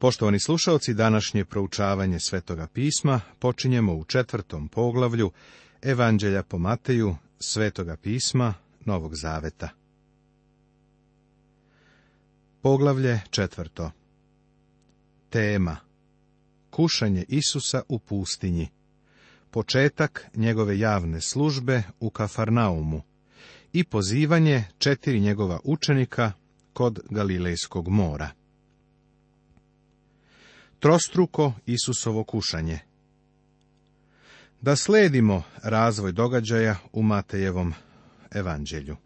Poštovani slušaoci, današnje proučavanje Svetoga pisma počinjemo u četvrtom poglavlju Evanđelja po Mateju, Svetoga pisma, Novog Zaveta. Poglavlje četvrto Tema Kušanje Isusa u pustinji Početak njegove javne službe u Kafarnaumu i pozivanje četiri njegova učenika kod Galilejskog mora trostruko Isusovo kušanje. Da sledimo razvoj događaja u Matejevom evanđelju.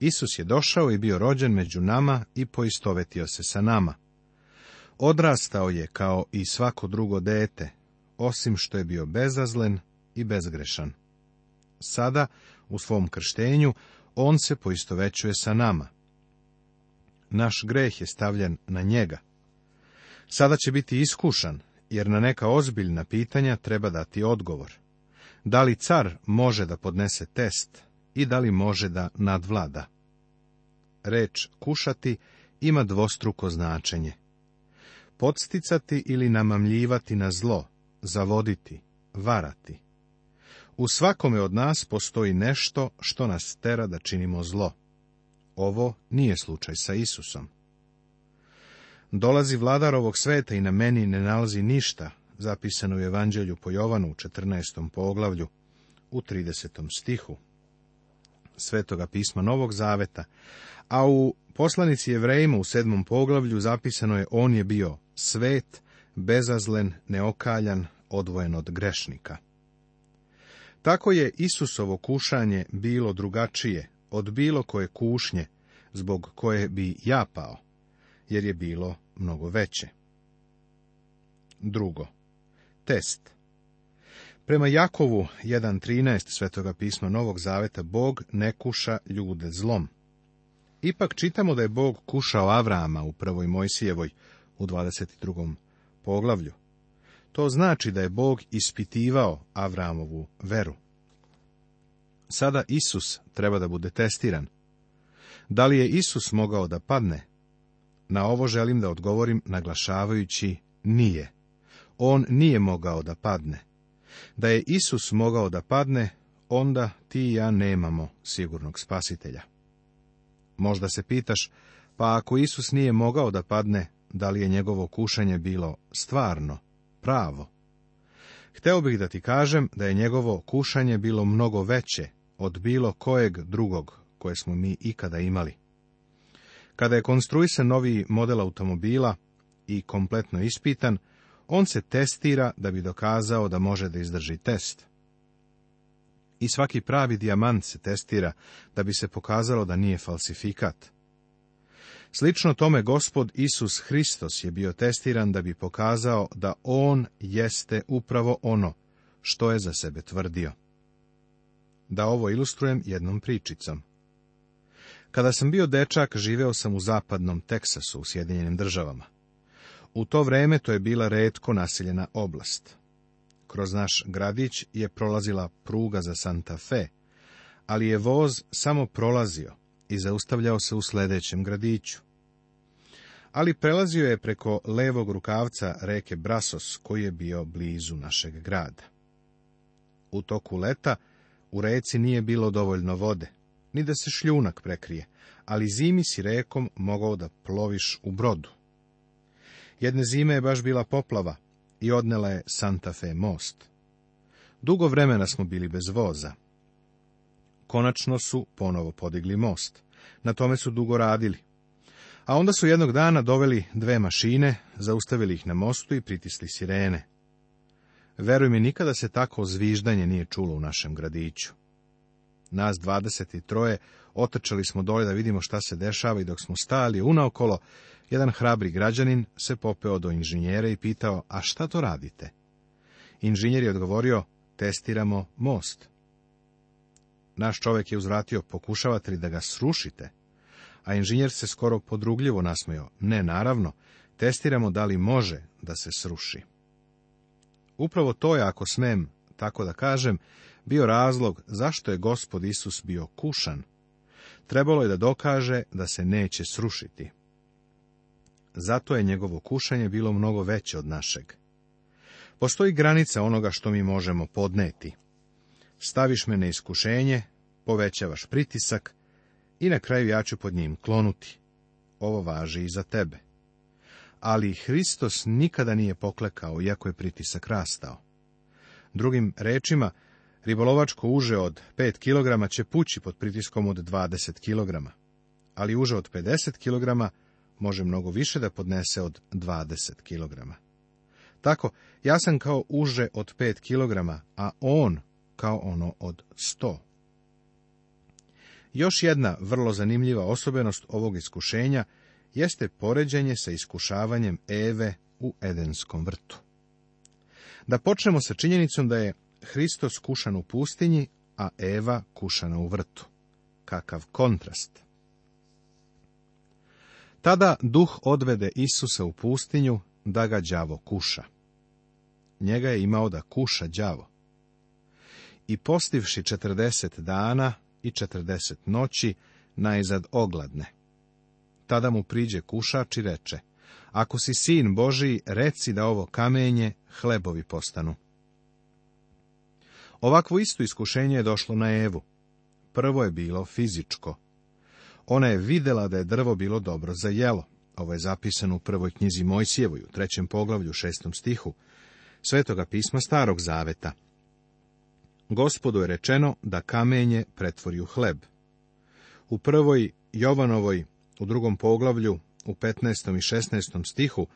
Isus je došao i bio rođen među nama i poistovetio se sa nama. Odrastao je kao i svako drugo dete, osim što je bio bezazlen i bezgrešan. Sada, u svom krštenju, on se poistovećuje sa nama. Naš greh je stavljen na njega. Sada će biti iskušan, jer na neka ozbiljna pitanja treba dati odgovor. Da li car može da podnese test i da li može da nadvlada? Reč kušati ima dvostruko značenje. Podsticati ili namamljivati na zlo, zavoditi, varati. U svakome od nas postoji nešto što nas tera da činimo zlo. Ovo nije slučaj sa Isusom dolazi vladar ovog sveta i na meni ne nalazi ništa, zapisano u Evanđelju po Jovanu u 14. poglavlju, u 30. stihu Svetoga pisma Novog Zaveta, a u poslanici Jevrejima u sedmom poglavlju zapisano je on je bio svet, bezazlen, neokaljan, odvojen od grešnika. Tako je Isusovo kušanje bilo drugačije od bilo koje kušnje, zbog koje bi ja pao jer je bilo mnogo veće. Drugo. Test. Prema Jakovu 1.13 Svetoga pisma Novog Zaveta, Bog ne kuša ljude zlom. Ipak čitamo da je Bog kušao Avrama u prvoj Mojsijevoj u 22. poglavlju. To znači da je Bog ispitivao Avramovu veru. Sada Isus treba da bude testiran. Da li je Isus mogao da padne? Na ovo želim da odgovorim naglašavajući nije. On nije mogao da padne. Da je Isus mogao da padne, onda ti i ja nemamo sigurnog spasitelja. Možda se pitaš, pa ako Isus nije mogao da padne, da li je njegovo kušanje bilo stvarno, pravo? Hteo bih da ti kažem da je njegovo kušanje bilo mnogo veće od bilo kojeg drugog koje smo mi ikada imali. Kada je konstruisan novi model automobila i kompletno ispitan, on se testira da bi dokazao da može da izdrži test. I svaki pravi dijamant se testira da bi se pokazalo da nije falsifikat. Slično tome gospod Isus Hristos je bio testiran da bi pokazao da on jeste upravo ono što je za sebe tvrdio. Da ovo ilustrujem jednom pričicom. Kada sam bio dečak, živeo sam u zapadnom Teksasu u Sjedinjenim državama. U to vreme to je bila redko naseljena oblast. Kroz naš gradić je prolazila pruga za Santa Fe, ali je voz samo prolazio i zaustavljao se u sljedećem gradiću. Ali prelazio je preko levog rukavca reke Brasos, koji je bio blizu našeg grada. U toku leta u reci nije bilo dovoljno vode, ni da se šljunak prekrije, ali zimi si rekom mogao da ploviš u brodu. Jedne zime je baš bila poplava i odnela je Santa Fe most. Dugo vremena smo bili bez voza. Konačno su ponovo podigli most. Na tome su dugo radili. A onda su jednog dana doveli dve mašine, zaustavili ih na mostu i pritisli sirene. Veruj mi, nikada se tako zviždanje nije čulo u našem gradiću. Nas troje otrčali smo dolje da vidimo šta se dešava i dok smo stali unaokolo, jedan hrabri građanin se popeo do inženjera i pitao, a šta to radite? Inženjer je odgovorio, testiramo most. Naš čovjek je uzvratio, pokušavate li da ga srušite? A inženjer se skoro podrugljivo nasmeo, ne naravno, testiramo da li može da se sruši. Upravo to je, ako smem tako da kažem, bio razlog zašto je gospod Isus bio kušan, trebalo je da dokaže da se neće srušiti. Zato je njegovo kušanje bilo mnogo veće od našeg. Postoji granica onoga što mi možemo podneti. Staviš me na iskušenje, povećavaš pritisak i na kraju ja ću pod njim klonuti. Ovo važi i za tebe. Ali Hristos nikada nije poklekao, iako je pritisak rastao. Drugim rečima, Ribolovačko uže od 5 kg će pući pod pritiskom od 20 kg, ali uže od 50 kg može mnogo više da podnese od 20 kg. Tako, ja sam kao uže od 5 kg, a on kao ono od 100. Još jedna vrlo zanimljiva osobenost ovog iskušenja jeste poređenje sa iskušavanjem Eve u Edenskom vrtu. Da počnemo sa činjenicom da je Hristos kušan u pustinji, a Eva kušana u vrtu. Kakav kontrast! Tada duh odvede Isusa u pustinju da ga đavo kuša. Njega je imao da kuša đavo. I postivši četrdeset dana i četrdeset noći, najzad ogladne. Tada mu priđe kušač i reče, ako si sin Božiji, reci da ovo kamenje hlebovi postanu. Ovakvo isto iskušenje je došlo na Evu. Prvo je bilo fizičko. Ona je videla da je drvo bilo dobro za jelo. Ovo je zapisano u prvoj knjizi Mojsijevoj, u trećem poglavlju, šestom stihu, svetoga pisma Starog Zaveta. Gospodu je rečeno da kamenje pretvori u hleb. U prvoj Jovanovoj, u drugom poglavlju, u 15. i 16. stihu,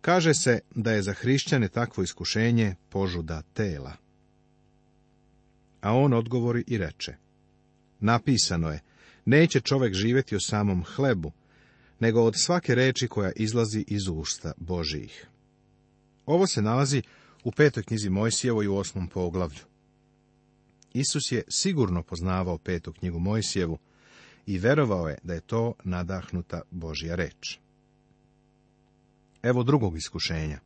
kaže se da je za hrišćane takvo iskušenje požuda tela. A on odgovori i reče, napisano je, neće čovjek živjeti o samom hlebu, nego od svake reči koja izlazi iz usta Božijih. Ovo se nalazi u petoj knjizi Mojsijevoj u osmom poglavlju. Isus je sigurno poznavao petu knjigu Mojsijevu i verovao je da je to nadahnuta Božja reč. Evo drugog iskušenja.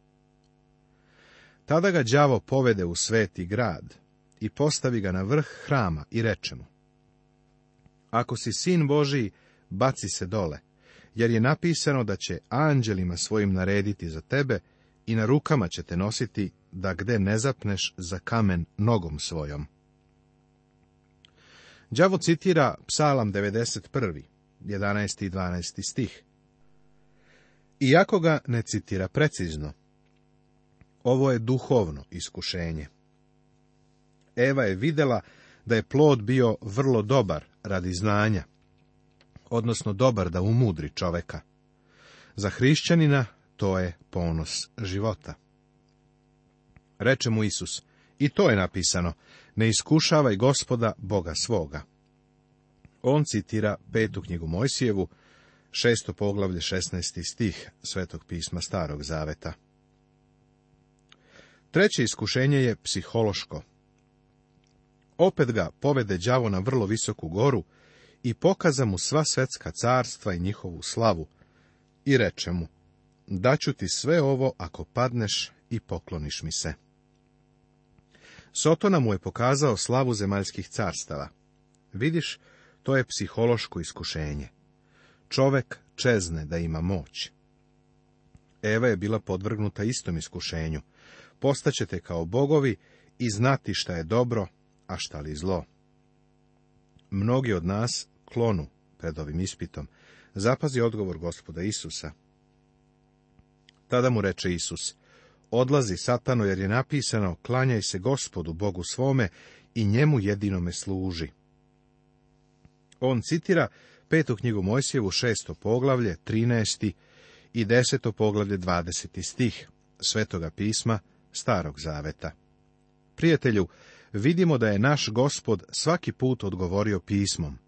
Tada ga đavo povede u sveti grad, i postavi ga na vrh hrama i reče mu, Ako si sin Božiji, baci se dole, jer je napisano da će anđelima svojim narediti za tebe i na rukama će te nositi da gde ne zapneš za kamen nogom svojom. Đavo citira psalam 91. 11. i 12. stih. Iako ga ne citira precizno, ovo je duhovno iskušenje. Eva je vidjela da je plod bio vrlo dobar radi znanja, odnosno dobar da umudri čoveka. Za hrišćanina to je ponos života. Reče mu Isus, i to je napisano, ne iskušavaj gospoda Boga svoga. On citira petu knjigu Mojsijevu, šesto poglavlje šestnesti stih Svetog pisma Starog Zaveta. Treće iskušenje je psihološko, opet ga povede đavo na vrlo visoku goru i pokaza mu sva svetska carstva i njihovu slavu i reče mu, daću ti sve ovo ako padneš i pokloniš mi se. Sotona mu je pokazao slavu zemaljskih carstava. Vidiš, to je psihološko iskušenje. Čovek čezne da ima moć. Eva je bila podvrgnuta istom iskušenju. Postaćete kao bogovi i znati šta je dobro a šta li zlo. Mnogi od nas klonu pred ovim ispitom. Zapazi odgovor gospoda Isusa. Tada mu reče Isus, odlazi satano jer je napisano, klanjaj se gospodu, Bogu svome i njemu jedinome služi. On citira petu knjigu Mojsijevu, šesto poglavlje, 13. i deseto poglavlje, dvadeseti stih, svetoga pisma, starog zaveta. Prijatelju, vidimo da je naš gospod svaki put odgovorio pismom.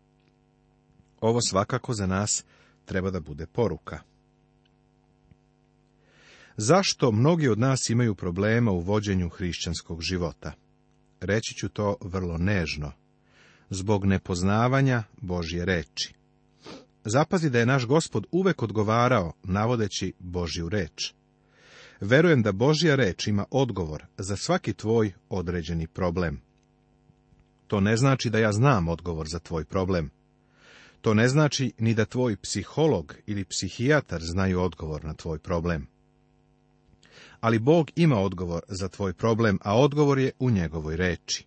Ovo svakako za nas treba da bude poruka. Zašto mnogi od nas imaju problema u vođenju hrišćanskog života? Reći ću to vrlo nežno. Zbog nepoznavanja Božje reči. Zapazi da je naš gospod uvek odgovarao, navodeći Božju reč. Verujem da Božja reč ima odgovor za svaki tvoj određeni problem. To ne znači da ja znam odgovor za tvoj problem. To ne znači ni da tvoj psiholog ili psihijatar znaju odgovor na tvoj problem. Ali Bog ima odgovor za tvoj problem, a odgovor je u njegovoj reči.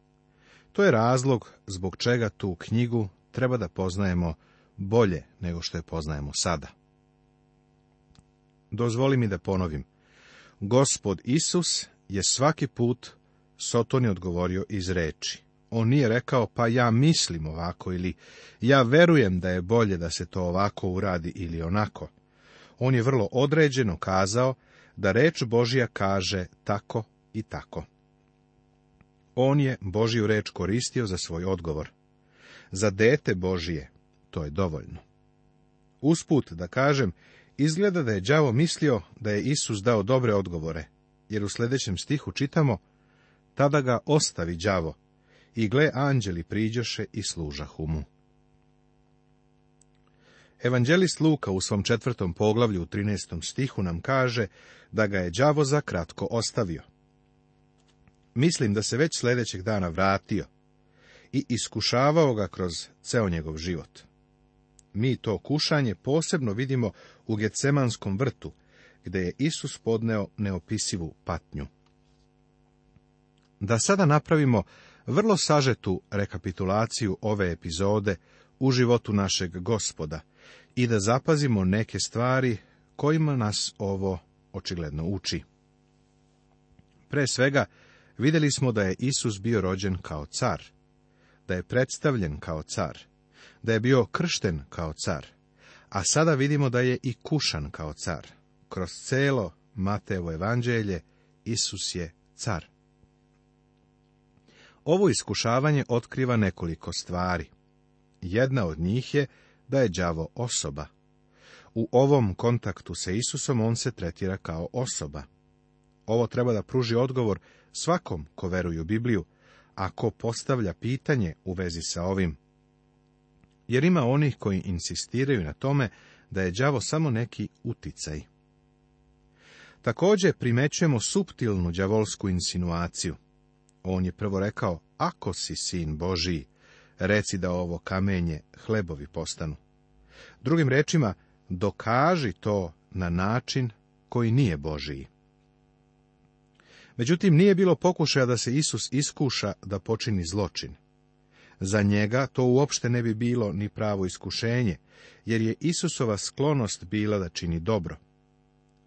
To je razlog zbog čega tu knjigu treba da poznajemo bolje nego što je poznajemo sada. Dozvoli mi da ponovim. Gospod Isus je svaki put Sotoni odgovorio iz reči. On nije rekao, pa ja mislim ovako ili ja verujem da je bolje da se to ovako uradi ili onako. On je vrlo određeno kazao da reč Božija kaže tako i tako. On je Božiju reč koristio za svoj odgovor. Za dete Božije to je dovoljno. Usput da kažem, Izgleda da je đavo mislio da je Isus dao dobre odgovore, jer u sljedećem stihu čitamo Tada ga ostavi đavo, i gle anđeli priđoše i služa humu. Evanđelist Luka u svom četvrtom poglavlju u 13. stihu nam kaže da ga je đavo za kratko ostavio. Mislim da se već sljedećeg dana vratio i iskušavao ga kroz ceo njegov život. Mi to kušanje posebno vidimo u Gecemanskom vrtu, gdje je Isus podneo neopisivu patnju. Da sada napravimo vrlo sažetu rekapitulaciju ove epizode u životu našeg gospoda i da zapazimo neke stvari kojima nas ovo očigledno uči. Pre svega, vidjeli smo da je Isus bio rođen kao car, da je predstavljen kao car, da je bio kršten kao car, a sada vidimo da je i kušan kao car. Kroz celo Matevo evanđelje Isus je car. Ovo iskušavanje otkriva nekoliko stvari. Jedna od njih je da je đavo osoba. U ovom kontaktu sa Isusom on se tretira kao osoba. Ovo treba da pruži odgovor svakom ko veruju Bibliju, a ko postavlja pitanje u vezi sa ovim jer ima onih koji insistiraju na tome da je đavo samo neki uticaj. Također primećujemo suptilnu đavolsku insinuaciju. On je prvo rekao, ako si sin Božiji, reci da ovo kamenje hlebovi postanu. Drugim rečima, dokaži to na način koji nije Božiji. Međutim, nije bilo pokušaja da se Isus iskuša da počini zločin. Za njega to uopšte ne bi bilo ni pravo iskušenje, jer je Isusova sklonost bila da čini dobro.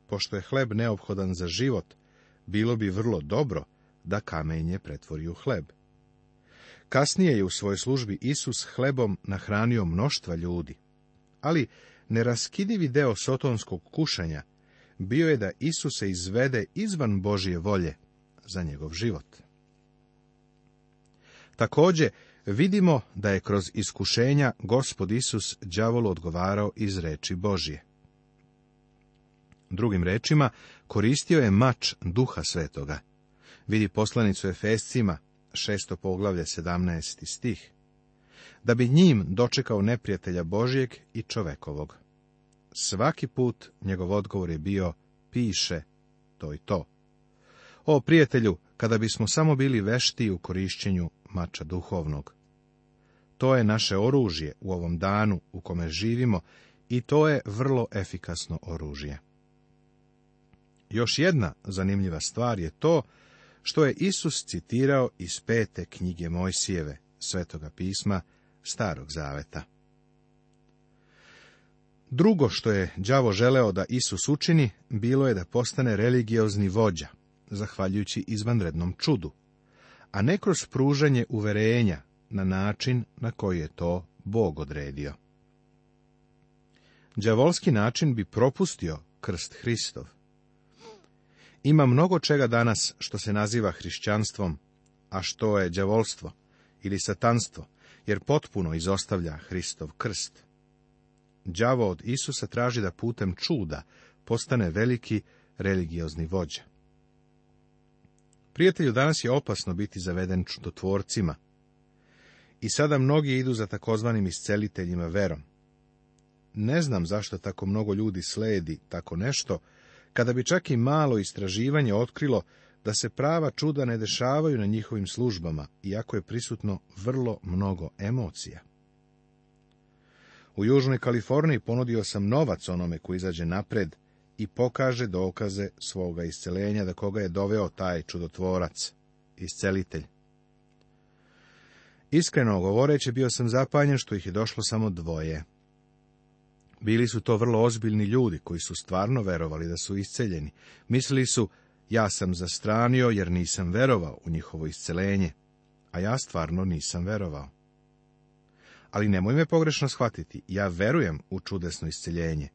Pošto je hleb neophodan za život, bilo bi vrlo dobro da kamenje pretvori u hleb. Kasnije je u svojoj službi Isus hlebom nahranio mnoštva ljudi, ali neraskidivi deo sotonskog kušanja bio je da Isuse izvede izvan Božije volje za njegov život. Također, vidimo da je kroz iskušenja gospod Isus đavolu odgovarao iz reči Božje. Drugim rečima, koristio je mač duha svetoga. Vidi poslanicu Efescima, šesto poglavlje, 17. stih. Da bi njim dočekao neprijatelja Božijeg i čovekovog. Svaki put njegov odgovor je bio, piše to i to. O prijatelju, kada bismo samo bili vešti u korišćenju mača duhovnog. To je naše oružje u ovom danu u kome živimo i to je vrlo efikasno oružje. Još jedna zanimljiva stvar je to što je Isus citirao iz pete knjige Mojsijeve, Svetoga pisma, Starog zaveta. Drugo što je đavo želeo da Isus učini, bilo je da postane religiozni vođa, zahvaljujući izvanrednom čudu a ne kroz pružanje uverenja na način na koji je to Bog odredio. Đavolski način bi propustio krst Hristov. Ima mnogo čega danas što se naziva hrišćanstvom, a što je đavolstvo ili satanstvo, jer potpuno izostavlja Hristov krst. Đavo od Isusa traži da putem čuda postane veliki religiozni vođa. Prijatelju, danas je opasno biti zaveden čudotvorcima. I sada mnogi idu za takozvanim isceliteljima verom. Ne znam zašto tako mnogo ljudi sledi tako nešto, kada bi čak i malo istraživanje otkrilo da se prava čuda ne dešavaju na njihovim službama, iako je prisutno vrlo mnogo emocija. U Južnoj Kaliforniji ponudio sam novac onome koji izađe napred i pokaže dokaze svoga iscelenja da koga je doveo taj čudotvorac, iscelitelj. Iskreno govoreći, bio sam zapanjen što ih je došlo samo dvoje. Bili su to vrlo ozbiljni ljudi koji su stvarno verovali da su isceljeni. Mislili su, ja sam zastranio jer nisam verovao u njihovo iscelenje, a ja stvarno nisam verovao. Ali nemoj me pogrešno shvatiti, ja verujem u čudesno isceljenje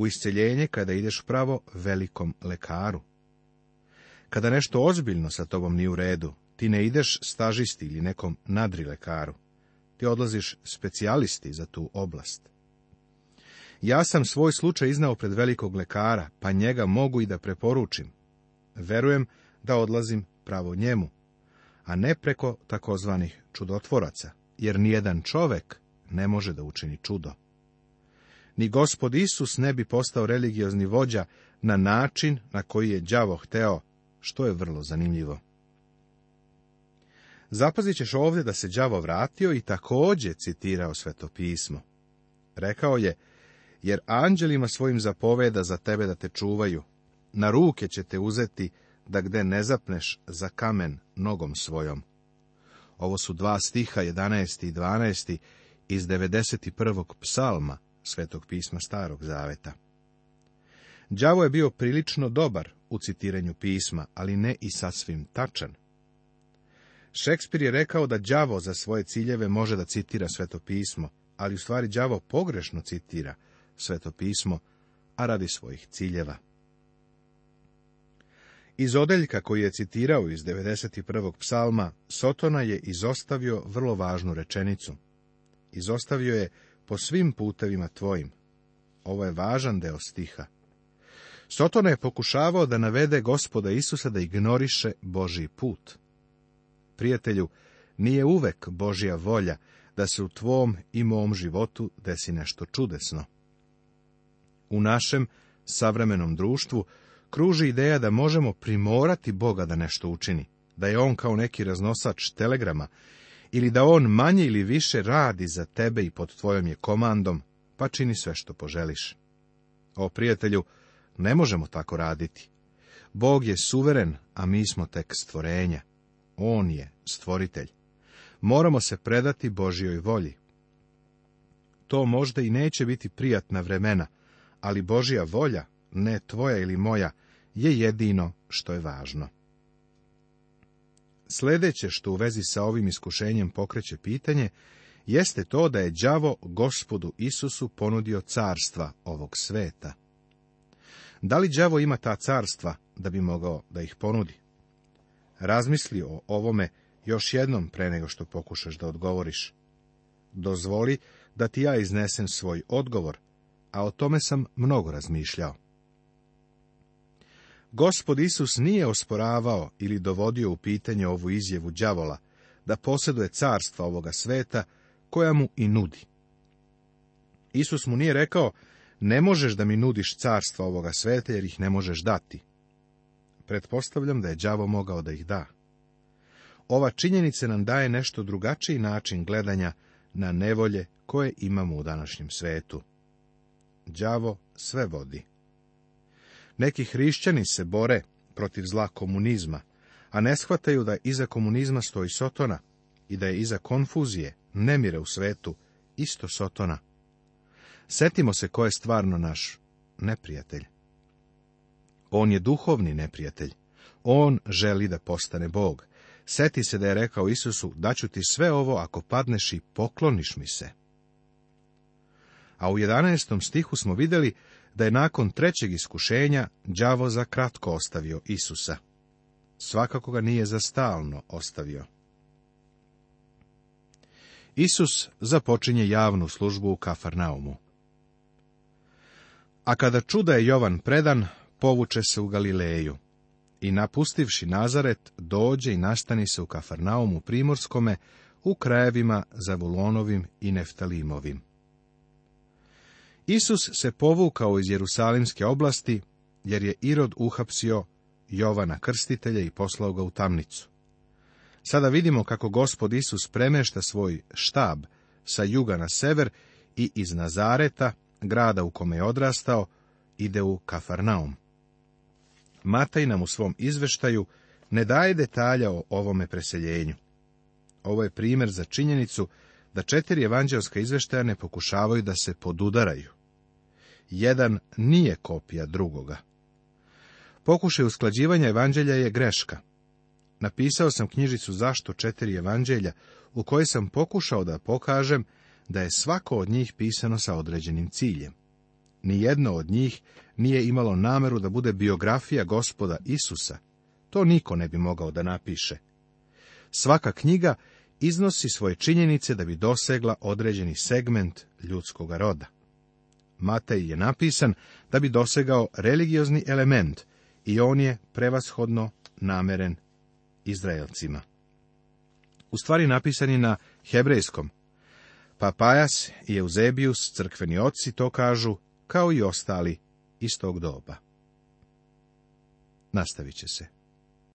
u isceljenje kada ideš pravo velikom lekaru. Kada nešto ozbiljno sa tobom nije u redu, ti ne ideš stažisti ili nekom nadri lekaru. Ti odlaziš specijalisti za tu oblast. Ja sam svoj slučaj iznao pred velikog lekara, pa njega mogu i da preporučim. Verujem da odlazim pravo njemu, a ne preko takozvanih čudotvoraca, jer nijedan čovek ne može da učini čudo ni gospod Isus ne bi postao religiozni vođa na način na koji je đavo hteo, što je vrlo zanimljivo. Zapazit ćeš ovdje da se đavo vratio i također citirao sveto pismo. Rekao je, jer anđelima svojim zapoveda za tebe da te čuvaju, na ruke će te uzeti da gde ne zapneš za kamen nogom svojom. Ovo su dva stiha 11. i 12. iz 91. psalma, Svetog pisma Starog Zaveta. Đavo je bio prilično dobar u citiranju pisma, ali ne i sasvim tačan. Šekspir je rekao da đavo za svoje ciljeve može da citira sveto pismo, ali u stvari đavo pogrešno citira sveto pismo, a radi svojih ciljeva. Iz odeljka koji je citirao iz 91. psalma, Sotona je izostavio vrlo važnu rečenicu. Izostavio je po svim putevima tvojim. Ovo je važan deo stiha. Sotona je pokušavao da navede gospoda Isusa da ignoriše Božji put. Prijatelju, nije uvek Božja volja da se u tvom i mom životu desi nešto čudesno. U našem savremenom društvu kruži ideja da možemo primorati Boga da nešto učini, da je on kao neki raznosač telegrama ili da on manje ili više radi za tebe i pod tvojom je komandom, pa čini sve što poželiš. O prijatelju, ne možemo tako raditi. Bog je suveren, a mi smo tek stvorenja. On je stvoritelj. Moramo se predati Božjoj volji. To možda i neće biti prijatna vremena, ali Božja volja, ne tvoja ili moja, je jedino što je važno. Sljedeće što u vezi sa ovim iskušenjem pokreće pitanje, jeste to da je đavo gospodu Isusu ponudio carstva ovog sveta. Da li đavo ima ta carstva da bi mogao da ih ponudi? Razmisli o ovome još jednom pre nego što pokušaš da odgovoriš. Dozvoli da ti ja iznesem svoj odgovor, a o tome sam mnogo razmišljao. Gospod Isus nije osporavao ili dovodio u pitanje ovu izjavu đavola da posjeduje carstva ovoga sveta koja mu i nudi. Isus mu nije rekao, ne možeš da mi nudiš carstva ovoga sveta jer ih ne možeš dati. Pretpostavljam da je đavo mogao da ih da. Ova činjenica nam daje nešto drugačiji način gledanja na nevolje koje imamo u današnjem svetu. Đavo sve vodi. Neki hrišćani se bore protiv zla komunizma, a ne shvataju da iza komunizma stoji Sotona i da je iza konfuzije, nemire u svetu, isto Sotona. Setimo se ko je stvarno naš neprijatelj. On je duhovni neprijatelj. On želi da postane Bog. Seti se da je rekao Isusu, ću ti sve ovo ako padneš i pokloniš mi se. A u 11. stihu smo videli da je nakon trećeg iskušenja đavo za kratko ostavio Isusa. Svakako ga nije za stalno ostavio. Isus započinje javnu službu u Kafarnaumu. A kada čuda je Jovan predan, povuče se u Galileju. I napustivši Nazaret, dođe i nastani se u Kafarnaumu primorskome, u krajevima Zavulonovim i Neftalimovim. Isus se povukao iz Jerusalimske oblasti, jer je Irod uhapsio Jovana Krstitelja i poslao ga u tamnicu. Sada vidimo kako gospod Isus premešta svoj štab sa juga na sever i iz Nazareta, grada u kome je odrastao, ide u Kafarnaum. Mataj nam u svom izveštaju ne daje detalja o ovome preseljenju. Ovo je primjer za činjenicu da četiri evanđelska izveštaja ne pokušavaju da se podudaraju. Jedan nije kopija drugoga. Pokušaj usklađivanja evanđelja je greška. Napisao sam knjižicu Zašto četiri evanđelja, u kojoj sam pokušao da pokažem da je svako od njih pisano sa određenim ciljem. Nijedno od njih nije imalo nameru da bude biografija gospoda Isusa. To niko ne bi mogao da napiše. Svaka knjiga iznosi svoje činjenice da bi dosegla određeni segment ljudskoga roda. Matej je napisan da bi dosegao religiozni element i on je prevashodno nameren Izraelcima. U stvari napisan je na hebrejskom. Papajas i Eusebius, crkveni oci, to kažu, kao i ostali iz tog doba. Nastavit će se.